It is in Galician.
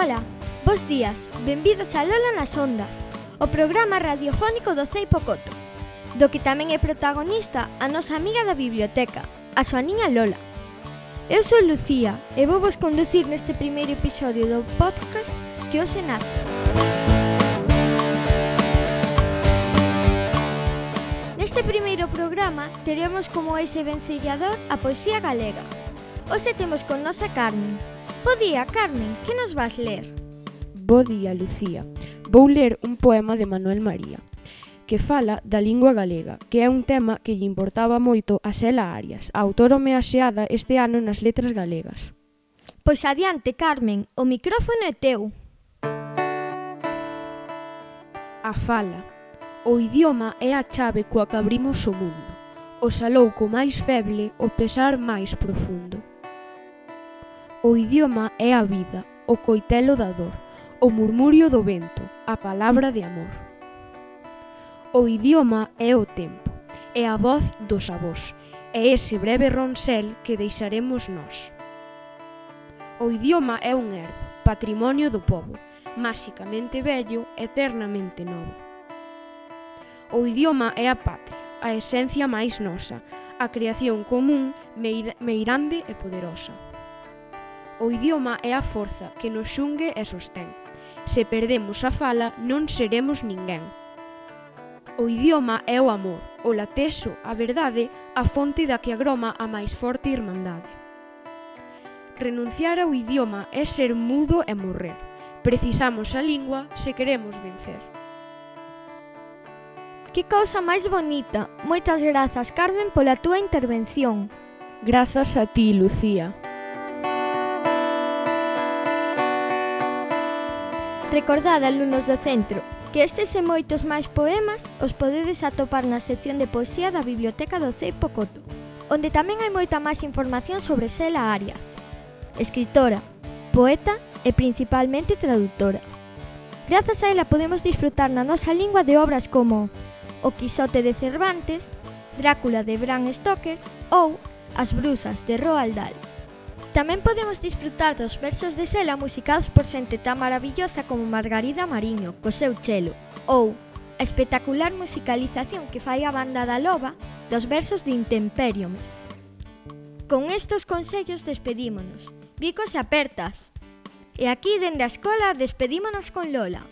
Ola, bos días, benvidos a Lola nas Ondas, o programa radiofónico do Ceipo Coto, do que tamén é protagonista a nosa amiga da biblioteca, a súa niña Lola. Eu sou Lucía e vou vos conducir neste primeiro episodio do podcast que hoxe nace. Neste primeiro programa teremos como ese vencillador a poesía galega. Hoxe temos con nosa Carmen, Bo día, Carmen, que nos vas ler? Bo día, Lucía. Vou ler un poema de Manuel María que fala da lingua galega, que é un tema que lle importaba moito a Xela Arias, a autora homeaxeada este ano nas letras galegas. Pois adiante, Carmen, o micrófono é teu. A fala. O idioma é a chave coa que abrimos o mundo. O salouco máis feble, o pesar máis profundo. O idioma é a vida, o coitelo da dor, o murmurio do vento, a palabra de amor. O idioma é o tempo, é a voz dos avós, é ese breve ronsel que deixaremos nós. O idioma é un erdo, patrimonio do povo, máxicamente bello, eternamente novo. O idioma é a patria, a esencia máis nosa, a creación común, meirande e poderosa. O idioma é a forza que nos xungue e sostén. Se perdemos a fala, non seremos ninguén. O idioma é o amor, o latexo, a verdade, a fonte da que agroma a máis forte irmandade. Renunciar ao idioma é ser mudo e morrer. Precisamos a lingua se queremos vencer. Que cousa máis bonita. Moitas grazas, Carmen, pola túa intervención. Grazas a ti, Lucía. Recordad, alumnos do centro, que estes e moitos máis poemas os podedes atopar na sección de poesía da Biblioteca do Cei Pocoto, onde tamén hai moita máis información sobre Sela Arias, escritora, poeta e principalmente traductora. Grazas a ela podemos disfrutar na nosa lingua de obras como O Quixote de Cervantes, Drácula de Bram Stoker ou As Brusas de Roald Dahl. Tamén podemos disfrutar dos versos de Sela musicados por xente tan maravillosa como Margarida Mariño, co seu chelo, ou a espectacular musicalización que fai a banda da Loba dos versos de Intemperium. Con estes consellos despedímonos. Bicos apertas. E aquí dende a escola despedímonos con Lola.